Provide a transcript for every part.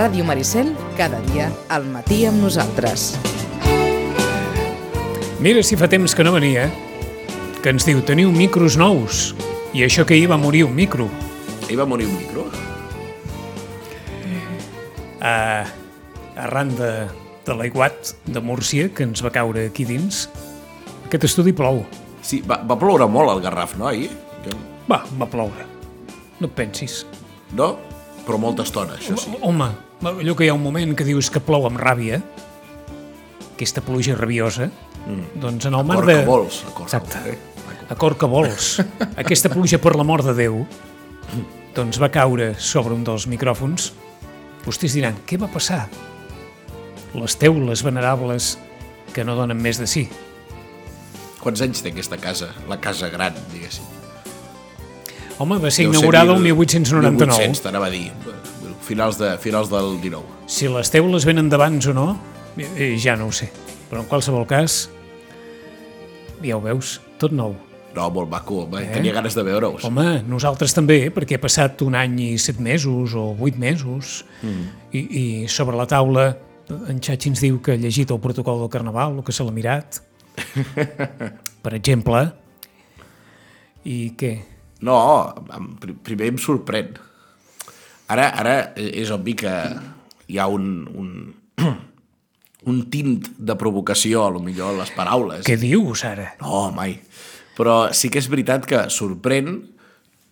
Ràdio Maricel, cada dia al matí amb nosaltres. Mira si fa temps que no venia, que ens diu, teniu micros nous. I això que ahir va morir un micro. Ahir va morir un micro? Uh, arran de, de l'aiguat de Múrcia, que ens va caure aquí dins, aquest estudi plou. Sí, va, va ploure molt al Garraf, no, ahir? Jo... Va, va ploure. No et pensis. No? Però molta estona, això sí. Home, allò que hi ha un moment que dius que plou amb ràbia, aquesta pluja rabiosa, mm. doncs en el mar Acord de... que vols, acord Exacte. que vols, eh? Acord que vols. aquesta pluja per l'amor de Déu, doncs va caure sobre un dels micròfons. Vostès diran, què va passar? Les teules venerables que no donen més de si. Quants anys té aquesta casa? La casa gran, diguéssim. Home, va ser inaugurada el mil- 1899. 1800, t'anava a dir. Finals, de, finals del 19. Si les teules venen d'abans o no, eh, ja no ho sé. Però en qualsevol cas, ja ho veus, tot nou. No, molt maco, home. Eh? Tenia ganes de veure-us. Home, nosaltres també, perquè ha passat un any i set mesos o vuit mesos mm. i, i sobre la taula en Xachi ens diu que ha llegit el protocol del Carnaval, el que se l'ha mirat, per exemple, i què? No, primer em sorprèn. Ara, ara és obvi que hi ha un, un, un tint de provocació, a lo millor, a les paraules. Què dius, ara? No, mai. Però sí que és veritat que sorprèn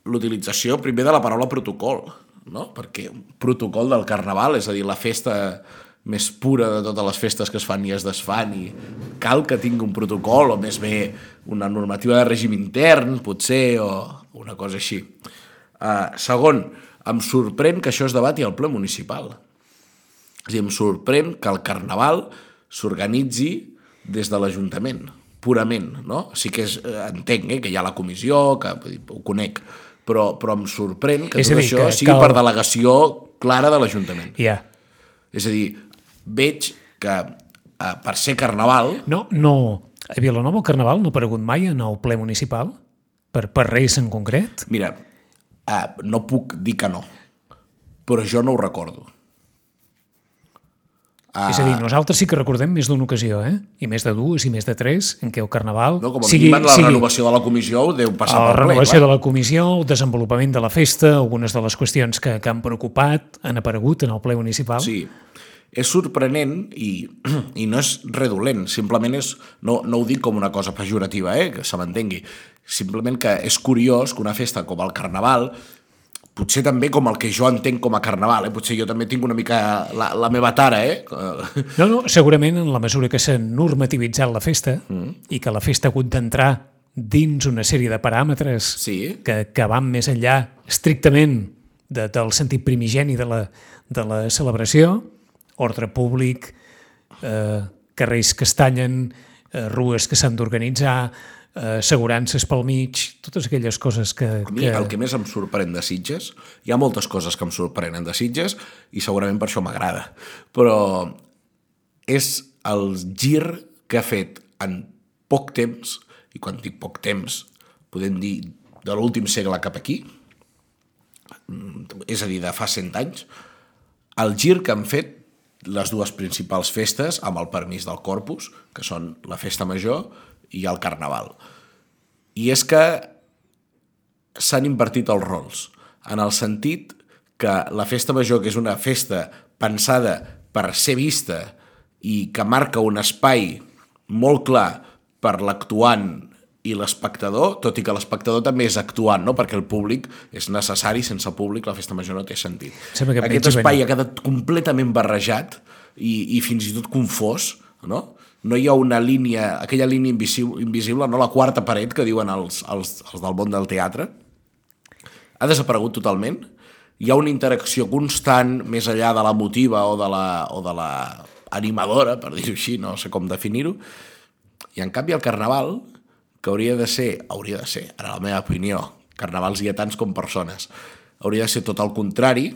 l'utilització primer de la paraula protocol, no? Perquè un protocol del carnaval, és a dir, la festa més pura de totes les festes que es fan i es desfan i cal que tingui un protocol o més bé una normativa de règim intern, potser, o una cosa així. Uh, segon, em sorprèn que això es debati al ple municipal. És dir, em sorprèn que el carnaval s'organitzi des de l'Ajuntament, purament, no? Sí que és, eh, entenc eh, que hi ha la comissió, que ho conec, però, però em sorprèn que És tot dir, això que sigui cal- per delegació clara de l'Ajuntament. Ja. És a dir, veig que eh, per ser carnaval, No, no, a Vilanova el Carnaval no ha aparegut mai en el ple municipal? Per, per res en concret? mira, eh, no puc dir que no, però jo no ho recordo. Ah. És a dir, nosaltres sí que recordem més d'una ocasió, eh? I més de dues i més de tres, en què el Carnaval... No? Com a sigui, mínim la renovació de la comissió ho deu passar la pel ple. renovació clar. de la comissió, el desenvolupament de la festa, algunes de les qüestions que, que han preocupat, han aparegut en el ple municipal. Sí, és sorprenent i, i no és redolent, simplement és, no, no ho dic com una cosa pejorativa, eh, que se m'entengui, simplement que és curiós que una festa com el Carnaval, potser també com el que jo entenc com a Carnaval, eh, potser jo també tinc una mica la, la meva tara, eh, No, no, segurament en la mesura que s'ha normativitzat la festa mm. i que la festa ha hagut d'entrar dins una sèrie de paràmetres Sí. que, que van més enllà estrictament de, del sentit primigeni de la, de la celebració, ordre públic, eh, carrers que es tallen, eh, rues que s'han d'organitzar, eh, assegurances pel mig, totes aquelles coses que... A mi el que més em sorprèn de Sitges, hi ha moltes coses que em sorprenen de Sitges i segurament per això m'agrada, però és el gir que ha fet en poc temps, i quan dic poc temps, podem dir de l'últim segle cap aquí, mm, és a dir, de fa 100 anys, el gir que han fet les dues principals festes amb el permís del Corpus, que són la festa major i el Carnaval. I és que s'han invertit els rols, en el sentit que la festa major, que és una festa pensada per ser vista i que marca un espai molt clar per l'actuant i l'espectador, tot i que l'espectador també és actuant, no? perquè el públic és necessari, sense públic la festa major no té sentit. Sembla que Aquest espai ha quedat completament barrejat i, i fins i tot confós, no? No hi ha una línia, aquella línia invisible, invisible no la quarta paret que diuen els, els, els del món del teatre, ha desaparegut totalment. Hi ha una interacció constant més enllà de la motiva o de la, o de la animadora, per dir-ho així, no sé com definir-ho. I en canvi el carnaval, que hauria de ser, hauria de ser, ara la meva opinió, carnavals tants com persones, hauria de ser tot el contrari,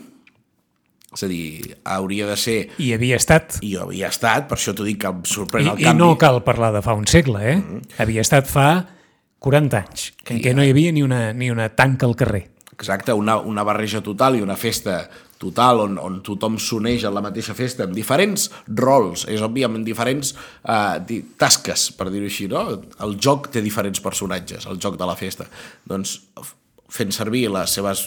és a dir, hauria de ser I havia estat. i havia estat, per això t'ho dic que em sorprèn I, el I canvi. no cal parlar de fa un segle, eh? Mm -hmm. Havia estat fa 40 anys, en què no hi havia ni una, ni una tanca al carrer. Exacte, una, una barreja total i una festa total on, on tothom s'uneix a la mateixa festa amb diferents rols, és obvi, amb diferents eh, tasques, per dir-ho així, no? El joc té diferents personatges, el joc de la festa. Doncs fent servir les seves...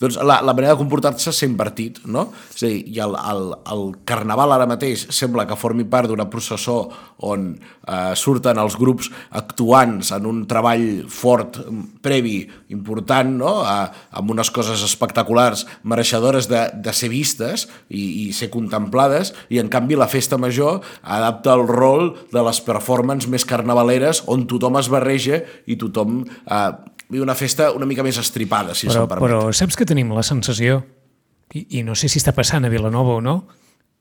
Doncs la, la manera de comportar-se s'ha invertit, no? És a dir, i el, el, el carnaval ara mateix sembla que formi part d'una processó on eh, surten els grups actuants en un treball fort, previ, important, no? Eh, amb unes coses espectaculars, mereixedores de, de ser vistes i, i ser contemplades, i en canvi la festa major adapta el rol de les performances més carnavaleres on tothom es barreja i tothom eh, viu una festa una mica més estripada, si però, se'm permet. Però saps que tenim la sensació, i, i no sé si està passant a Vilanova o no,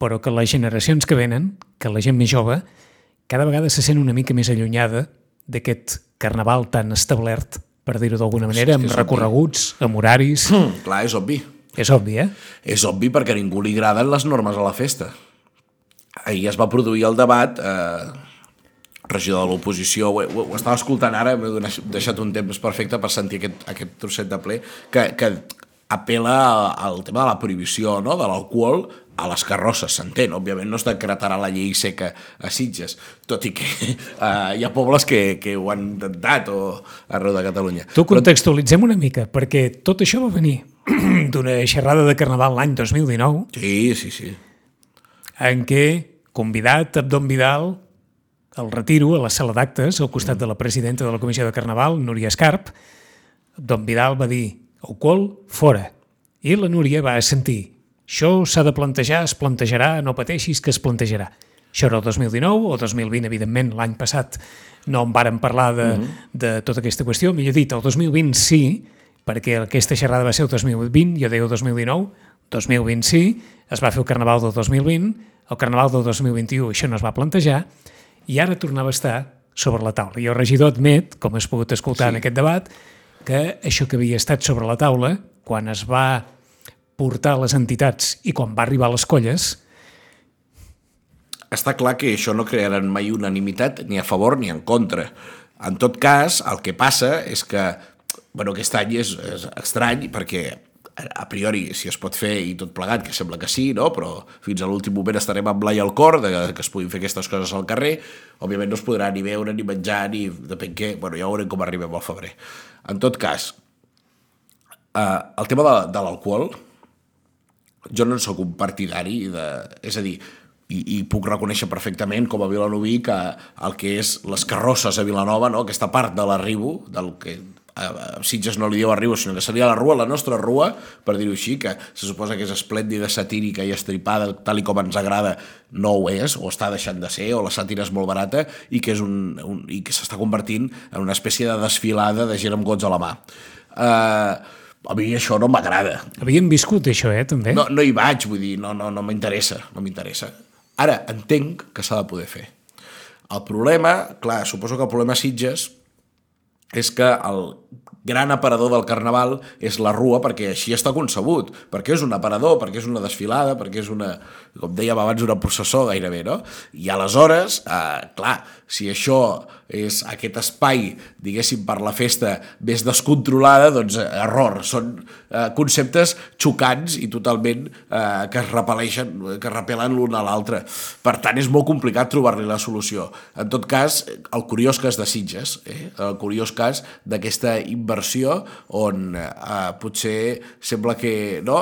però que les generacions que venen, que la gent més jove, cada vegada se sent una mica més allunyada d'aquest carnaval tan establert, per dir-ho d'alguna manera, amb recorreguts, amb horaris... Mm, clar, és obvi. És obvi, eh? És obvi perquè a ningú li agraden les normes a la festa. Ahir es va produir el debat... Eh, regidor de l'oposició, ho, ho, ho estava escoltant ara, m'he deixat un temps perfecte per sentir aquest, aquest trosset de ple, que, que apela al tema de la prohibició no? de l'alcohol a les carrosses, s'entén. Òbviament no es decretarà la llei seca a Sitges, tot i que uh, hi ha pobles que, que ho han intentat o arreu de Catalunya. Tu contextualitzem una mica, perquè tot això va venir d'una xerrada de Carnaval l'any 2019. Sí, sí, sí. En què, convidat Abdon Vidal, el retiro a la sala d'actes al costat de la presidenta de la Comissió de Carnaval, Núria Escarp, Don Vidal va dir alcohol, fora. I la Núria va sentir això s'ha de plantejar, es plantejarà, no pateixis que es plantejarà. Això era el 2019 o 2020, evidentment, l'any passat no en vàrem parlar de, uh -huh. de tota aquesta qüestió. Millor dit, el 2020 sí, perquè aquesta xerrada va ser el 2020, jo deia el 2019, 2020 sí, es va fer el Carnaval del 2020, el Carnaval del 2021 això no es va plantejar, i ara tornava a estar sobre la taula. I el regidor admet, com has pogut escoltar sí. en aquest debat, que això que havia estat sobre la taula, quan es va portar les entitats i quan va arribar a les colles... Està clar que això no crearan mai unanimitat ni a favor ni en contra. En tot cas, el que passa és que bueno, aquest any és, és estrany perquè a priori, si es pot fer i tot plegat, que sembla que sí, no? però fins a l'últim moment estarem amb l'ai al cor de que es puguin fer aquestes coses al carrer. Òbviament no es podrà ni veure, ni menjar, ni depèn què. Bueno, ja veurem com arribem al febrer. En tot cas, eh, el tema de, de l'alcohol, jo no sóc un partidari de... És a dir, i, i puc reconèixer perfectament com a vilanoví que el que és les carrosses a Vilanova, no? aquesta part de l'arribo, del que a Sitges no li diu arribo, sinó que seria la rua, la nostra rua, per dir-ho així, que se suposa que és esplèndida, satírica i estripada, tal i com ens agrada, no ho és, o està deixant de ser, o la sàtira és molt barata, i que, és un, un, i que s'està convertint en una espècie de desfilada de gent amb gots a la mà. Uh, a mi això no m'agrada. Havíem viscut això, eh, també? No, no hi vaig, vull dir, no, no, no m'interessa, no m'interessa. Ara, entenc que s'ha de poder fer. El problema, clar, suposo que el problema Sitges és que el gran aparador del Carnaval és la rua perquè així està concebut, perquè és un aparador, perquè és una desfilada, perquè és una, com dèiem abans, una processó gairebé, no? I aleshores, eh, clar, si això és aquest espai, diguéssim, per la festa més descontrolada, doncs eh, error. Són eh, conceptes xocants i totalment eh, que es repeleixen, que es repelen l'un a l'altre. Per tant, és molt complicat trobar-li la solució. En tot cas, el curiós cas de Sitges, eh? el curiós cas d'aquesta inversió on eh, potser sembla que no,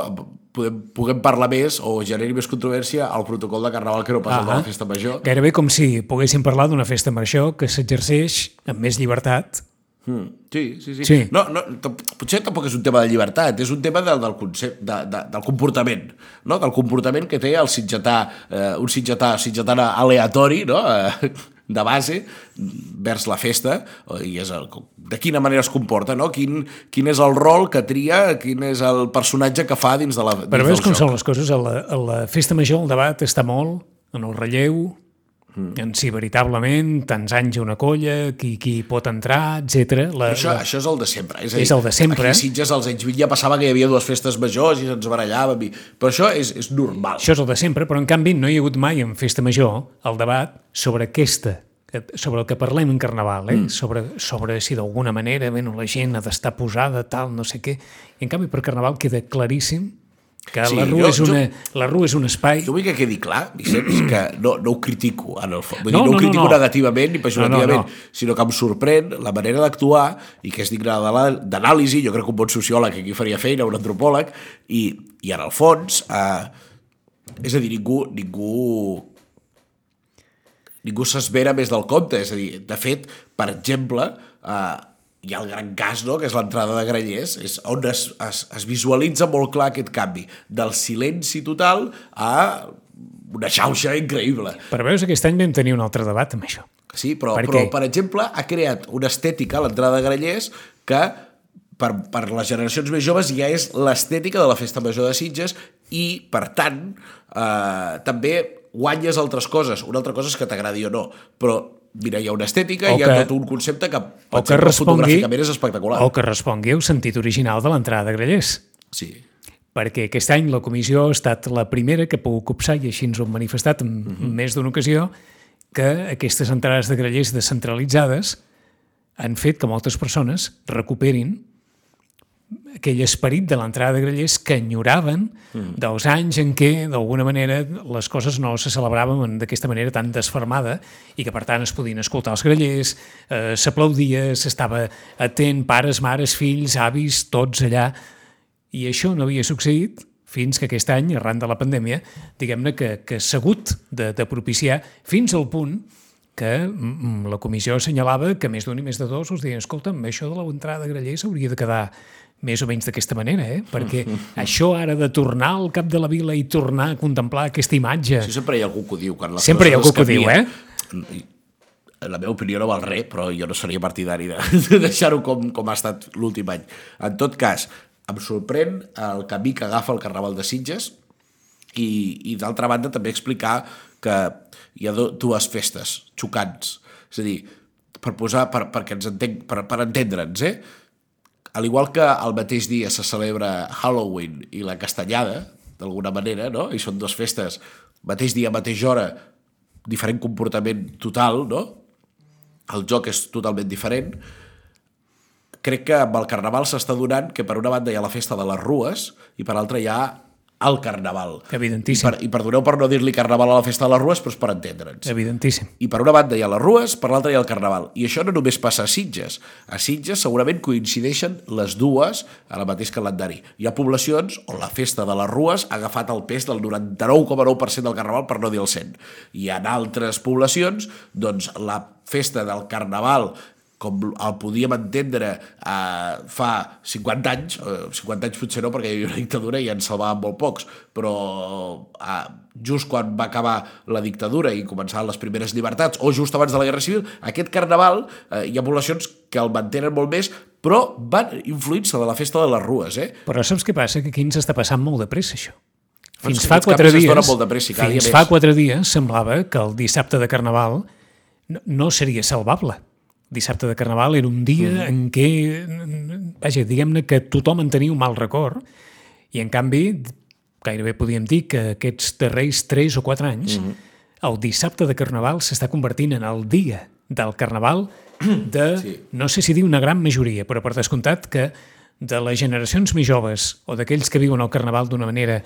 podem, puguem parlar més o generi més controvèrsia al protocol de Carnaval que no pas ah de la festa major. Gairebé com si poguéssim parlar d'una festa major que s'exerceix amb més llibertat Mm, sí, sí, sí. sí. No, no, potser tampoc és un tema de llibertat, és un tema del, del, concept, de, de, del comportament, no? del comportament que té el sitgetà, eh, un sitgetà, sitgetana aleatori, no? Eh, de base vers la festa i és el, de quina manera es comporta, no? Quin, quin és el rol que tria, quin és el personatge que fa dins de la dins Però veus com són les coses, a la, a la festa major el debat està molt en el relleu, Mm. En si veritablement, tants anys una colla, qui, qui pot entrar, etc. La, això, la... això és el de sempre. És, és dir, el de sempre. Aquí a Sitges als anys 20 ja passava que hi havia dues festes majors i ens barallàvem. I... Però això és, és normal. Això és el de sempre, però en canvi no hi ha hagut mai en festa major el debat sobre aquesta sobre el que parlem en Carnaval, eh? Mm. sobre, sobre si d'alguna manera bueno, la gent ha d'estar posada, tal, no sé què. I en canvi per Carnaval queda claríssim Que Sí, la, rua jo- és una, la rua és un espai... Jo vull que quedi clar, Vicenç, que no, no ho critico, en el fons. Vull No, dir, no, no, ho no, critico no. negativament ni pejorativament, No, no, no. sinó que em sorprèn la manera d'actuar i que és digna d'anàlisi. Jo crec que un bon sociòleg aquí faria feina, un antropòleg, i, i en el fons, eh, és a dir, ningú, ningú ningú s'esvera més del compte. És a dir, de fet, per exemple, eh, hi ha el gran cas, no?, que és l'entrada de Grallers, és on es, es, es visualitza molt clar aquest canvi, del silenci total a una xauxa increïble. Però veus, aquest any vam tenir un altre debat amb això. Sí, però, Per però per exemple, ha creat una estètica a l'entrada de Grallers que per, per les generacions més joves ja és l'estètica de la Festa Major de Sitges i, per tant, eh, també guanyes altres coses. Una altra cosa és que t'agradi o no, però mira, hi ha una estètica, O hi ha que- tot un concepte que, O que respongui, fotogràficament és espectacular. o que respongui al sentit original de l'entrada de Grallers. Sí. perquè aquest any la comissió ha estat la primera que ha pogut copsar, i així ens ho hem manifestat en uh -huh. més d'una ocasió, que aquestes entrades de grellers descentralitzades han fet que moltes persones recuperin aquell esperit de l'entrada de grellers que enyoraven mm. dels anys en què, d'alguna manera, les coses no se celebraven d'aquesta manera tan desfermada i que, per tant, es podien escoltar els grellers, eh, s'aplaudia, s'estava atent, pares, mares, fills, avis, tots allà. I això no havia succeït fins que aquest any, arran de la pandèmia, diguem-ne que, que s'ha hagut de, de propiciar fins al punt que mm, la comissió assenyalava que més d'un i més de dos us deien escolta'm, això de l'entrada de grellers hauria de quedar més o menys d'aquesta manera, eh? perquè això ara de tornar al cap de la vila i tornar a contemplar aquesta imatge... Sí, sempre hi ha algú que ho diu. Quan les Sempre hi ha algú que ho diu, eh? La meva opinió no val res, però jo no seria partidari de, de deixar-ho com, com ha estat l'últim any. En tot cas, em sorprèn el camí que agafa el Carnaval de Sitges i, i d'altra banda també explicar que hi ha dues festes xocants. És a dir, per posar, per, perquè ens entenc, per, per entendre'ns, eh? Al igual que el mateix dia se celebra Halloween i la Castanyada, d'alguna manera, no? I són dues festes, mateix dia, mateixa hora, diferent comportament total, no? El joc és totalment diferent. Crec que amb el Carnaval s'està donant que per una banda hi ha la festa de les rues i per l'altra hi ha el Carnaval. Evidentíssim. I, per, I perdoneu per no dir-li Carnaval a la festa de les rues, però és per entendre'ns. Evidentíssim. I per una banda hi ha les rues, per l'altra hi ha el carnaval. I això no només passa a Sitges. A Sitges segurament coincideixen les dues a la mateix calendari. Hi ha poblacions on la festa de les rues ha agafat el pes del 99,9% del carnaval, per no dir el 100. I en altres poblacions, doncs, la festa del carnaval com el podíem entendre eh, fa 50 anys, eh, 50 anys potser no perquè hi havia una dictadura i en salvaven molt pocs, però eh, just quan va acabar la dictadura i començaven les primeres llibertats, o just abans de la Guerra Civil, aquest carnaval eh, hi ha poblacions que el mantenen molt més, però van influint-se de la festa de les rues, eh? Però saps què passa? Que aquí ens està passant molt de pressa, això. Fins fa quatre dies, molt de pressa fins fa quatre dies semblava que el dissabte de Carnaval no, no seria salvable. Dissabte de Carnaval era un dia Mhm. en què, vaja, diguem-ne que tothom en tenia un mal record i en canvi gairebé podíem dir que aquests darrers 3 o 4 anys Mhm. el dissabte de Carnaval s'està convertint en el dia del Carnaval de, Sí. no sé si dir una gran majoria, però per descomptat que de les generacions més joves o d'aquells que viuen el Carnaval d'una manera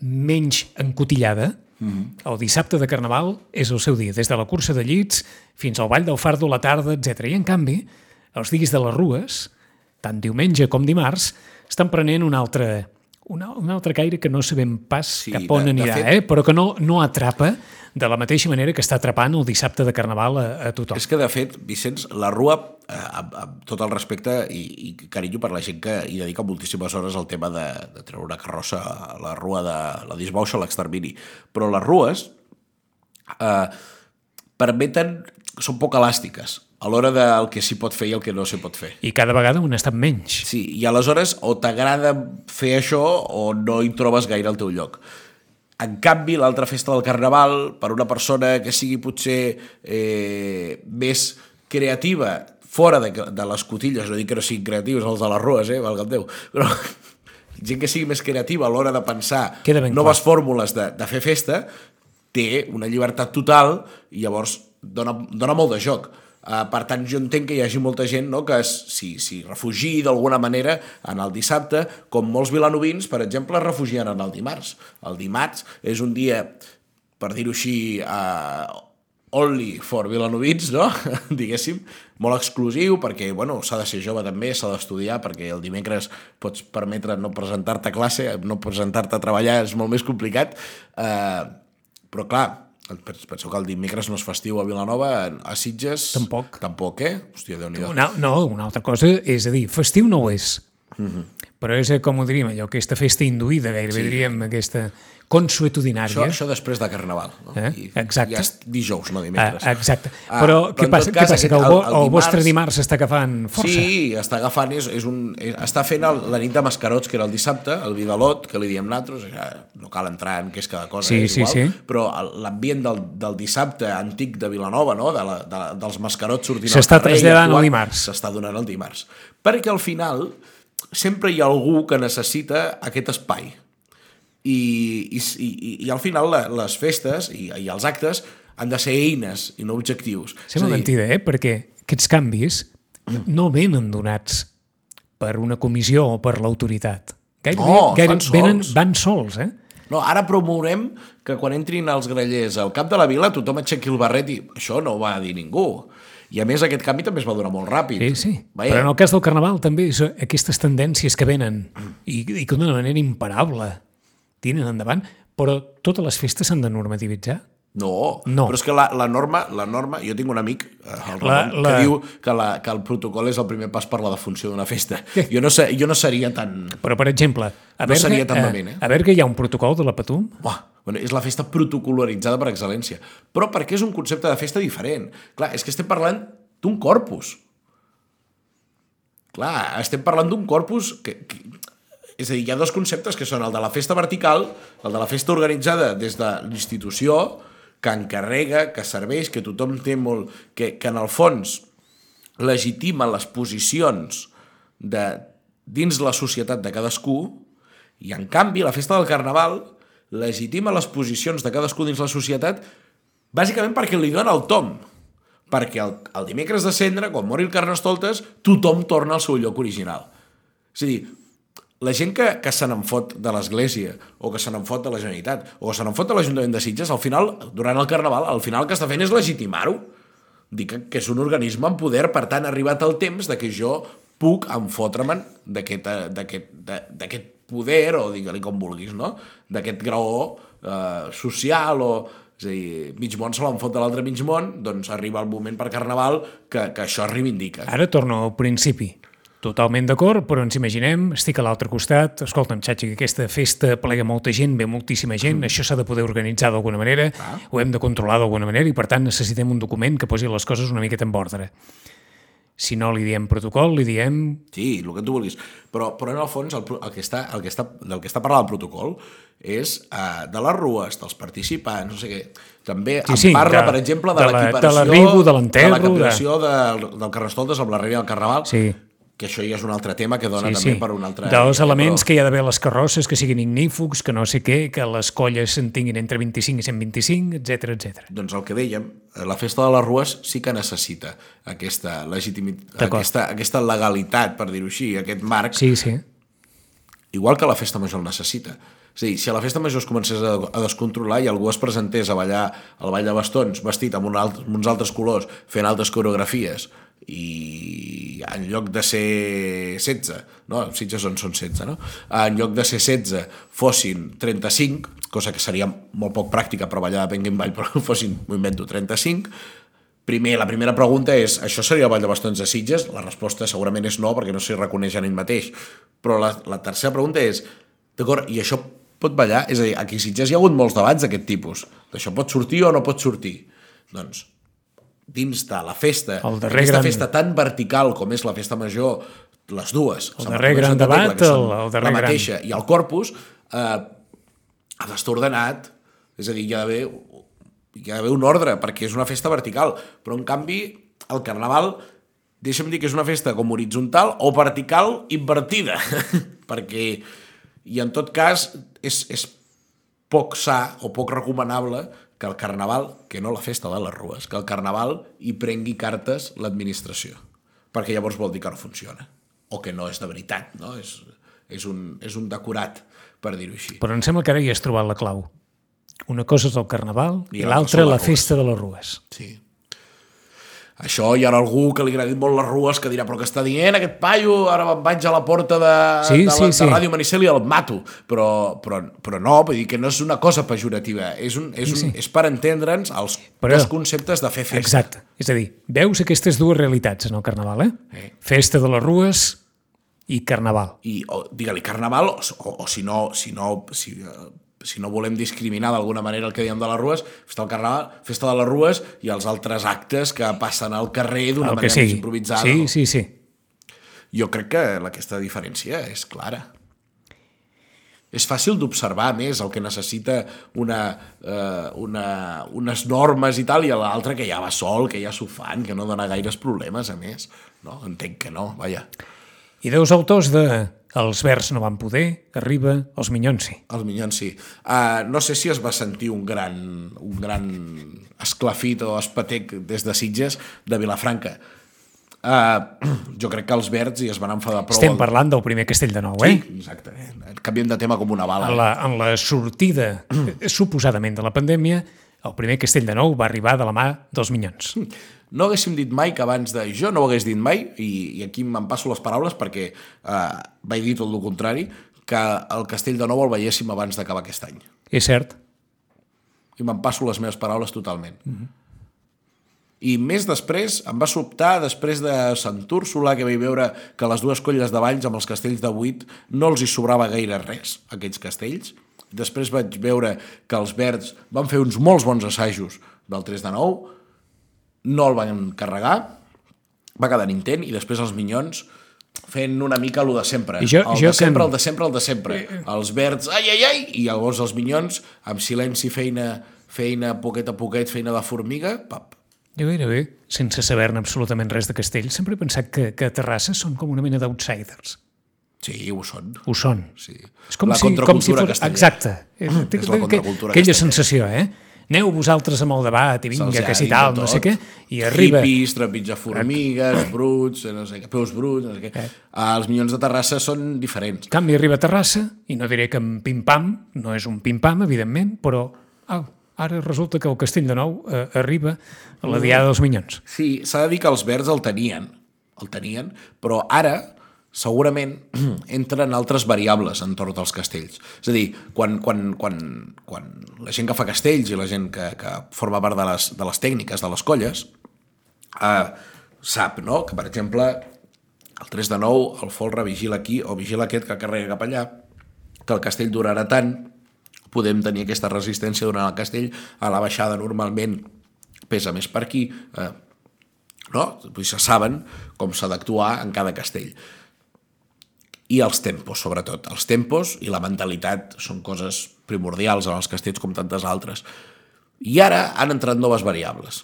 menys encotillada, el dissabte de Carnaval és el seu dia, des de la cursa de llits fins al ball del fardo a la tarda, etc. I en canvi, els dies de les rues, tant diumenge com dimarts, estan prenent un altre, una, un altre caire que no sabem pas Sí, cap on de- de anirà, fet- eh? però que no, no atrapa de la mateixa manera que està atrapant el dissabte de Carnaval a, a tothom. És que, de fet, Vicenç, la Rua, eh, amb, amb tot el respecte i, i carinyo per la gent que hi dedica moltíssimes hores al tema de, de treure una carrossa a la Rua de la disbauxa a l'extermini, però les rues eh, permeten, són poc elàstiques a l'hora del que s'hi pot fer i el que no s'hi pot fer. I cada vegada han estat menys. Sí, i aleshores o t'agrada fer això o no hi trobes gaire al teu lloc. En canvi, l'altra festa del Carnaval, per una persona que sigui potser eh, més creativa, fora de, de les cotilles, no dic que no siguin creatius els de les rues, eh, valga'm Déu, però gent que sigui més creativa a l'hora de pensar noves fórmules de, de fer festa, té una llibertat total i llavors dona, dona molt de joc. Uh, per tant, jo entenc que hi hagi molta gent no, que s'hi si refugi d'alguna manera en el dissabte, com molts vilanovins, per exemple, es refugien en el dimarts. El dimarts és un dia, per dir-ho així, uh, only for vilanovins, no? diguéssim, molt exclusiu, perquè bueno, s'ha de ser jove també, s'ha d'estudiar, perquè el dimecres pots permetre no presentar-te a classe, no presentar-te a treballar és molt més complicat, uh, però clar, Penseu que el dimecres no és festiu a Vilanova, a Sitges... Tampoc. Tampoc, eh? Hòstia, déu nhi Una, no, una altra cosa és a dir, festiu no ho és, mm. -hmm. però és, eh, com ho diríem, allò, aquesta festa induïda, gairebé sí. diríem, aquesta consuetudinària. Això, això després de Carnaval. No? Eh? I, Exacte. Ja és dijous, no dimecres. Ah, exacte. Ah, però però què passa, tot què cas, passa? Que el, el- el el vostre dimarts- està agafant força? Sí, està agafant, és, és un, és, està fent el, la nit de mascarots, que era el dissabte, el Vidalot, que li diem nosaltres, ja no cal entrar en què és cada cosa, Sí, és sí, igual, sí. però el- l'ambient del, del dissabte antic de Vilanova, no? de la, de, dels mascarots sortint S'està al i traslladant actuant, dimarts. S'està donant el dimarts. Perquè al final sempre hi ha algú que necessita aquest espai. I, i, i, i al final la, les festes i, i els actes han de ser eines i no objectius. Sembla dir, mentida, eh? Perquè aquests canvis no venen donats per una comissió o per l'autoritat. Gairebé, No, es gaire, fan sols. venen, van sols, eh? No, ara promourem que quan entrin els grellers al cap de la vila tothom aixequi el barret i això no ho va dir ningú. I a més aquest canvi també es va donar molt ràpid. Sí, sí. Vaja, Però en el cas del Carnaval també aquestes tendències que venen i, i que d'una manera imparable tiren endavant, però totes les festes s'han de normativitzar. No, No. però és que la, la norma, la norma, jo tinc un amic, eh, el La- Ramon, la- que diu que, la, que el protocol és el primer pas per la defunció d'una festa. Jo no, sé, jo no seria tan... Però, per exemple, a No seria tan eh, vehement, eh? a que hi ha un protocol de la Patum, Buah, bueno, és la festa protocolaritzada per excel·lència. Però perquè és un concepte de festa diferent. Clar, és que estem parlant d'un corpus. Clar, estem parlant d'un corpus que, que... És a dir, hi ha dos conceptes que són el de la festa vertical, el de la festa organitzada des de l'institució, que encarrega, que serveix, que tothom té molt... Que, que en el fons legitima les posicions de, dins la societat de cadascú, i en canvi la festa del Carnaval legitima les posicions de cadascú dins la societat bàsicament perquè li dona el tom. Perquè el, el dimecres de cendre, quan mori el Carnestoltes, tothom torna al seu lloc original. És a dir, la gent que, que se n'en fot de l'Església, o que se n'en fot de la Generalitat, o que se n'en fot de l'Ajuntament de Sitges, al final, durant el Carnaval, al final el que està fent és legitimar-ho. Dir que, que és un organisme amb poder, per tant, ha arribat el temps de que jo puc enfotre'm d'aquest eh, poder, o digue-li com vulguis, no? D'aquest graó eh, social, o... És a dir, mig món se l'enfot de l'altre mig món, doncs arriba el moment per Carnaval que, que això es reivindica. Ara torno al principi. Totalment d'acord, però ens imaginem, estic a l'altre costat, escolta'm, xatxa, que aquesta festa plega molta gent, ve moltíssima gent, això s'ha de poder organitzar d'alguna manera, ho hem de controlar d'alguna manera i, per tant, necessitem un document que posi les coses una miqueta en ordre. Si no li diem protocol, li diem... Sí, el que tu vulguis. Però, però en el fons el, el que està, el que està, del que està parlant el protocol és uh, de les rues, dels participants, no sé què. També Sí, sí, en parla, de- per exemple, de de, la- l'equiparació... de l'arribo, de l'enterro, De l'equiparació del, del Carnestoltes amb la Rèria del Carnaval. Sí. Que això ja és un altre tema que dona Sí, també sí. per un altre... Dels elements però- que hi ha d'haver les carrosses, que siguin ignífugs, que no sé què, que les colles se'n tinguin entre 25 i 125, etc etc. Doncs el que dèiem, eh, la festa de les rues sí que necessita aquesta legitimitat, aquesta, aquesta legalitat, per dir-ho així, aquest marc, Sí, sí. igual que la festa major el necessita. És a dir, si a la festa major es comencés a, a descontrolar i algú es presentés a ballar al ball de bastons vestit amb, un alt, amb uns altres colors, fent altres coreografies, i en lloc de ser 16, no, Sitges on són 16, no? En lloc de ser 16 fossin 35, cosa que seria molt poc pràctica per ballar de Penguin Ball, però fossin, m'ho invento, 35, Primer, la primera pregunta és, això seria el Ball de Bastons de Sitges? La resposta segurament és no, perquè no s'hi reconeix en ell mateix. Però la, la tercera pregunta és, d'acord, i això pot ballar? És a dir, aquí a Sitges hi ha hagut molts debats d'aquest tipus. D'això pot sortir o no pot sortir? Doncs, dins de la festa, El aquesta gran- festa tan vertical com és la festa major, les dues, El darrer gran debat, el- el darrer la gran. mateixa, i el corpus, eh, ha d'estar ordenat, és a dir, hi ha d'haver hi ha d'haver un ordre, perquè és una festa vertical, però en canvi el carnaval, deixa'm dir que és una festa com horitzontal o vertical invertida, perquè, i en tot cas, és, és poc sa o poc recomanable que el Carnaval, que no la festa de les rues, que el Carnaval hi prengui cartes l'administració, perquè llavors vol dir que no funciona, o que no és de veritat, no? És, és, un, és un decorat, per dir-ho així. Però em sembla que ara hi has trobat la clau. Una cosa és el Carnaval I i, l'altra la rues. festa de les rues. Sí. Això hi ha algú que li agradi molt les rues que dirà però que està dient aquest paio, ara vaig a la porta de, Sí, de, sí, la, sí. de Ràdio Manicel i el mato. Però, però, però no, vull dir que no és una cosa pejorativa, és, un, és, un, Sí, sí. és per entendre'ns els Però- dos conceptes de fer festa. Exacte. És a dir, veus aquestes dues realitats en el Carnaval, eh? Eh. Festa de les rues i Carnaval. I digue-li carnaval, o, o, o si no, si no, si, eh, si no volem discriminar d'alguna manera el que diem de les rues, festa del carnaval, festa de les rues i els altres actes que passen al carrer d'una manera més sigui. improvisada. Sí, no? sí, sí. Jo crec que aquesta diferència és clara. És fàcil d'observar més el que necessita una, eh, una, unes normes i tal, i l'altre que ja va sol, que ja s'ho fan, que no dona gaires problemes, a més. No? Entenc que no, vaja. I dos autors de Els verds no van poder, arriba, els minyons sí. Els minyons sí. Uh, no sé si es va sentir un gran, un gran esclafit o espatec des de Sitges de Vilafranca. Uh, jo crec que els verds hi es van enfadar prou. Estem parlant del primer castell de nou, eh? Sí, exacte. Canviem de tema com una bala. En la, en la sortida, suposadament, de la pandèmia, el primer castell de nou va arribar de la mà dels minyons. No haguéssim dit mai que abans de... Jo no ho hagués dit mai, i, i aquí me'n passo les paraules perquè eh, vaig dir tot el contrari, que el Castell de Nou el veiéssim abans d'acabar aquest any. És cert. I me'n passo les meves paraules totalment. Mm -hmm. I més després, em va sobtar, després de Sant Úrsula, que vaig veure que les dues colles de Valls amb els castells de 8 no els hi sobrava gaire res, aquests castells. Després vaig veure que els verds van fer uns molts bons assajos del 3 de 9, no el van carregar, va quedar en intent, i després els minyons fent una mica el de sempre. I jo- el jo de que sempre, en- el de sempre, el de sempre. Els verds, ai, ai, ai, i llavors els minyons, amb silenci, feina, feina, poquet a poquet, feina de formiga, pap. Jo gairebé, sense saber-ne absolutament res de castell, sempre he pensat que, que a Terrassa són com una mena d'outsiders. Sí, ho són. Ho són. Sí. És com La si, com si contracultura fos... castellera. Exacte. És, És la contracultura Aquella castellera. sensació, eh? Aneu vosaltres amb el debat i vinga, que si tal, no sé què, i arriba... Hippies, trepitjar formigues, bruts, no sé què, peus bruts, no sé què. Eh. Els minyons de Terrassa són diferents. En canvi, arriba a Terrassa, i no diré que en pim-pam, no és un pim-pam, evidentment, però au, ara resulta que el Castell de Nou eh, arriba a la Diada dels Minyons. Sí, s'ha de dir que els verds el tenien, el tenien, però ara segurament entren altres variables entorn dels castells. És a dir, quan, quan, quan, quan la gent que fa castells i la gent que, que forma part de les, de les tècniques, de les colles, eh, sap, no?, que, per exemple, el 3 de 9, el folre vigila aquí o vigila aquest que carrega cap allà, que el castell durarà tant, podem tenir aquesta resistència durant el castell, a la baixada normalment pesa més per aquí, eh, no? Vull se saben com s'ha d'actuar en cada castell. I els tempos, sobretot. Els tempos i la mentalitat són coses primordials en els castells com tantes altres. I ara han entrat noves variables.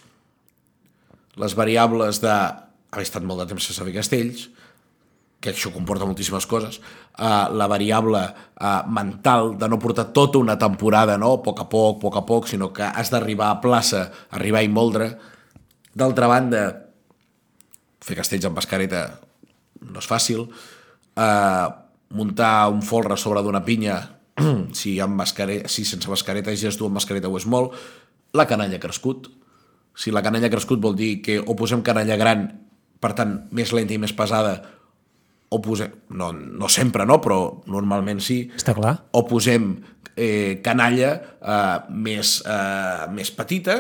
Les variables de haver estat molt de temps sense fer castells, que això comporta moltíssimes coses, uh, la variable uh, mental de no portar tota una temporada, no? a poc a poc, a poc a poc, sinó que has d'arribar a plaça, arribar i moldre. D'altra banda, fer castells amb mascareta no és fàcil, uh, muntar un folre sobre d'una pinya, si, amb mascareta, si sense mascareta ja es du amb mascareta ho és molt, la canalla ha crescut. Si la canalla ha crescut vol dir que o posem canalla gran, per tant, més lenta i més pesada, o posem, no, no sempre, no, però normalment sí, Està clar? o posem eh, canalla eh, més, eh, més petita,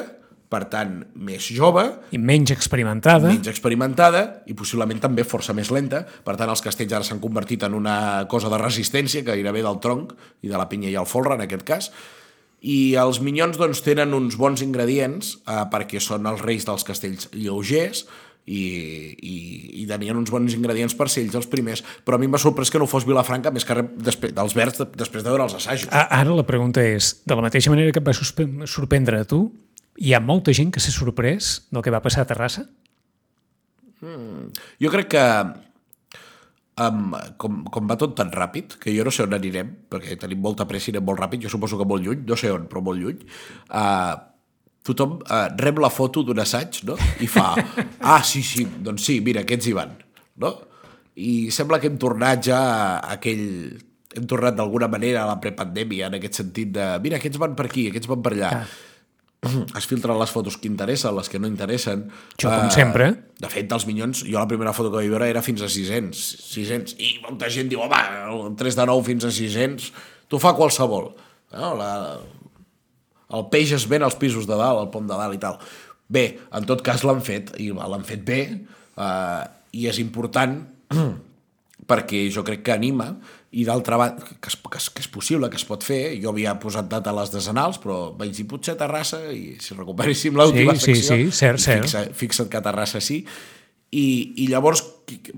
per tant, més jove, I menys experimentada. menys experimentada i possiblement també força més lenta. Per tant, els castells ara s'han convertit en una cosa de resistència que gairebé del tronc i de la pinya i el folre, en aquest cas. I els minyons doncs, tenen uns bons ingredients eh, perquè són els reis dels castells lleugers i, i, i tenien uns bons ingredients per ser ells els primers. Però a mi m'ha sorprès que no fos Vilafranca, més que després, dels verds, de- després de veure els assajos. Ara la pregunta és, de la mateixa manera que et va sorprendre a tu, hi ha molta gent que s'ha sorprès del que va passar a Terrassa? Jo crec que um, com, com va tot tan ràpid, que jo no sé on anirem, perquè tenim molta pressa i anem molt ràpid, jo suposo que molt lluny, no sé on, però molt lluny, uh, tothom eh, rep la foto d'un assaig, no? I fa, ah, sí, sí, doncs sí, mira, aquests hi van, no? I sembla que hem tornat ja a aquell... Hem tornat d'alguna manera a la prepandèmia, en aquest sentit de, mira, aquests van per aquí, aquests van per allà. Es filtren les fotos que interessen, les que no interessen. Això, com sempre. De fet, dels Minyons, jo la primera foto que vaig veure era fins a 600. 600. I molta gent diu, home, el 3 de 9 fins a 600, t'ho fa qualsevol. No? La, el peix es ven als pisos de dalt, al pont de dalt i tal. Bé, en tot cas l'han fet, i l'han fet bé, eh, i és important perquè jo crec que anima i d'altra banda, que, es, que, es, que és possible, que es pot fer, jo havia posat data a les desenals, però vaig dir potser Terrassa, i si recuperéssim l'última Sí, sí, secció, sí, cert, cert. Fixa, fixa't que a Terrassa sí, i, i llavors,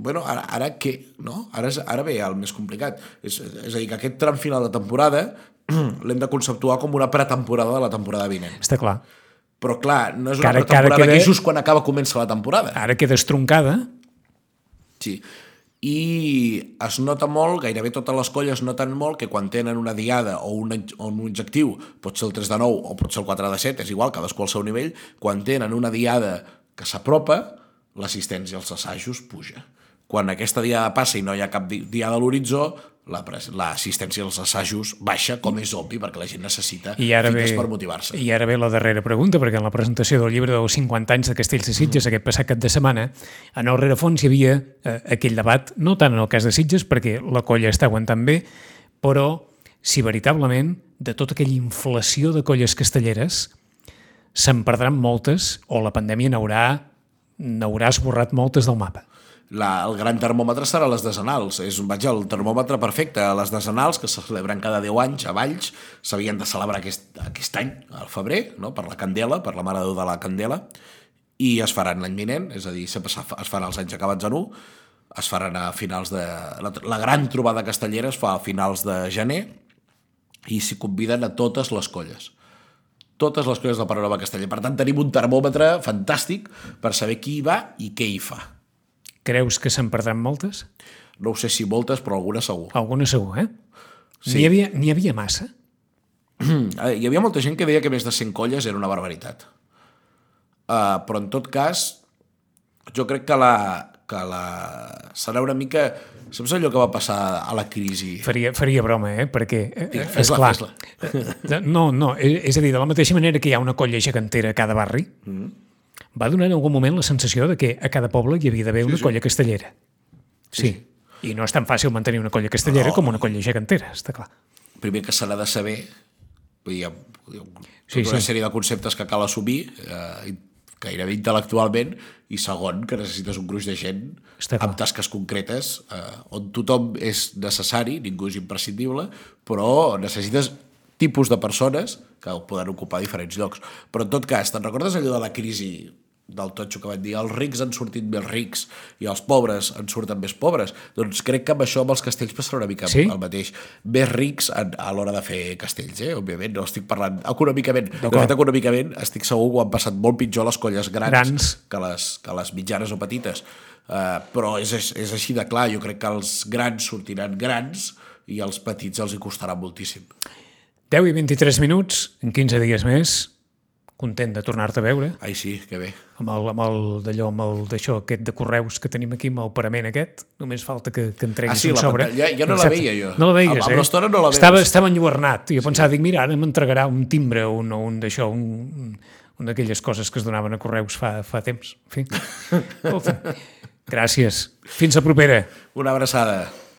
bueno, ara, ara què? No? Ara, és, ara ve el més complicat. És, és a dir, que aquest tram final de temporada l'hem de conceptuar com una pretemporada de la temporada vinent. Està clar. Però clar, no és Que una que ara pretemporada que, queda- just quan acaba comença la temporada. Ara queda estroncada, Sí. I es nota molt, gairebé totes les colles noten molt que quan tenen una diada o un, o un objectiu, pot ser el 3 de 9 o pot ser el 4 de 7, és igual, cadascú al seu nivell, quan tenen una diada que s'apropa, l'assistència als assajos puja. Quan aquesta diada passa i no hi ha cap di- diada a l'horitzó, la l'assistència als assajos baixa, com és obvi, perquè la gent necessita I ara, ve, per motivar-se. I ara ve la darrera pregunta, perquè en la presentació del llibre dels 50 anys de Castells de Sitges, aquest passat cap de setmana, en el rerefons hi havia eh, aquell debat, no tant en el cas de Sitges, perquè la colla està aguantant bé, però si veritablement de tota aquella inflació de colles castelleres se'n perdran moltes o la pandèmia n'haurà n'haurà esborrat moltes del mapa. La, el gran termòmetre serà les desenals. És, vaja, el termòmetre perfecte. Les desenals, que se celebren cada 10 anys a Valls, s'havien de celebrar aquest, aquest any, al febrer, no? per la Candela, per la Mare de la Candela, i es faran l'any vinent, és a dir, sempre es faran els anys acabats en 1, es faran a finals de... La, la gran trobada castellera es fa a finals de gener i s'hi conviden a totes les colles totes les colles del panorama casteller. Per tant, tenim un termòmetre fantàstic per saber qui hi va i què hi fa. Creus que se'n perdran moltes? No ho sé si moltes, però algunes segur. Alguna segur, eh? Sí. N'hi havia, n'hi havia massa? Eh, Hi havia molta gent que deia que més de 100 colles era una barbaritat. Uh, però en tot cas, jo crec que la, que la... serà una mica... Saps allò que va passar a la crisi? Faria, faria broma, eh? Perquè, eh, fes-la, clar, eh, no, no, és és a dir, de la mateixa manera que hi ha una colla gegantera a cada barri, Mm. Va donar en algun moment la sensació de que a cada poble hi havia d'haver una sí. colla castellera. Sí. I no és tan fàcil mantenir una colla castellera No. com una colla gegantera, està clar. Primer que s'ha de saber, vull dir, hi ha, hi ha Sí, tota una sí. sèrie de conceptes que cal assumir, eh, gairebé intel·lectualment, i segon, que necessites un gruix de gent Està clar. amb tasques concretes, eh, on tothom és necessari, ningú és imprescindible, però necessites tipus de persones que poden ocupar diferents llocs. Però en tot cas, te'n recordes allò de la crisi del totxo que van dir els rics han sortit més rics i els pobres en surten més pobres? Doncs crec que amb això amb els castells passarà una mica Sí? el mateix. Més rics en, a l'hora de fer castells, eh? òbviament, no estic parlant econòmicament. De fet, econòmicament estic segur que ho han passat molt pitjor les colles grans, Grans. Que, les, que les mitjanes o petites. Uh, però és, és així de clar, jo crec que els grans sortiran grans i els petits els hi costarà moltíssim. 10 i 23 minuts, en 15 dies més, content de tornar-te a veure, Ai, sí, que bé. amb el, amb el d'allò, amb el d'això, aquest de correus que tenim aquí, amb el parament aquest, només falta que, que entreguis Ah, sí, un la sobre. Ja- ja no la Exacte. veia jo. No la veies, Amb- amb eh? l'estona no la veus. Estava, estava enlluernat. I jo pensava, dic, mira, ara m'entregarà un timbre o un, o un d'això, un, un, una d'aquelles coses que es donaven a correus fa, fa temps. En fi. Escolta, gràcies. Fins la propera. Una abraçada.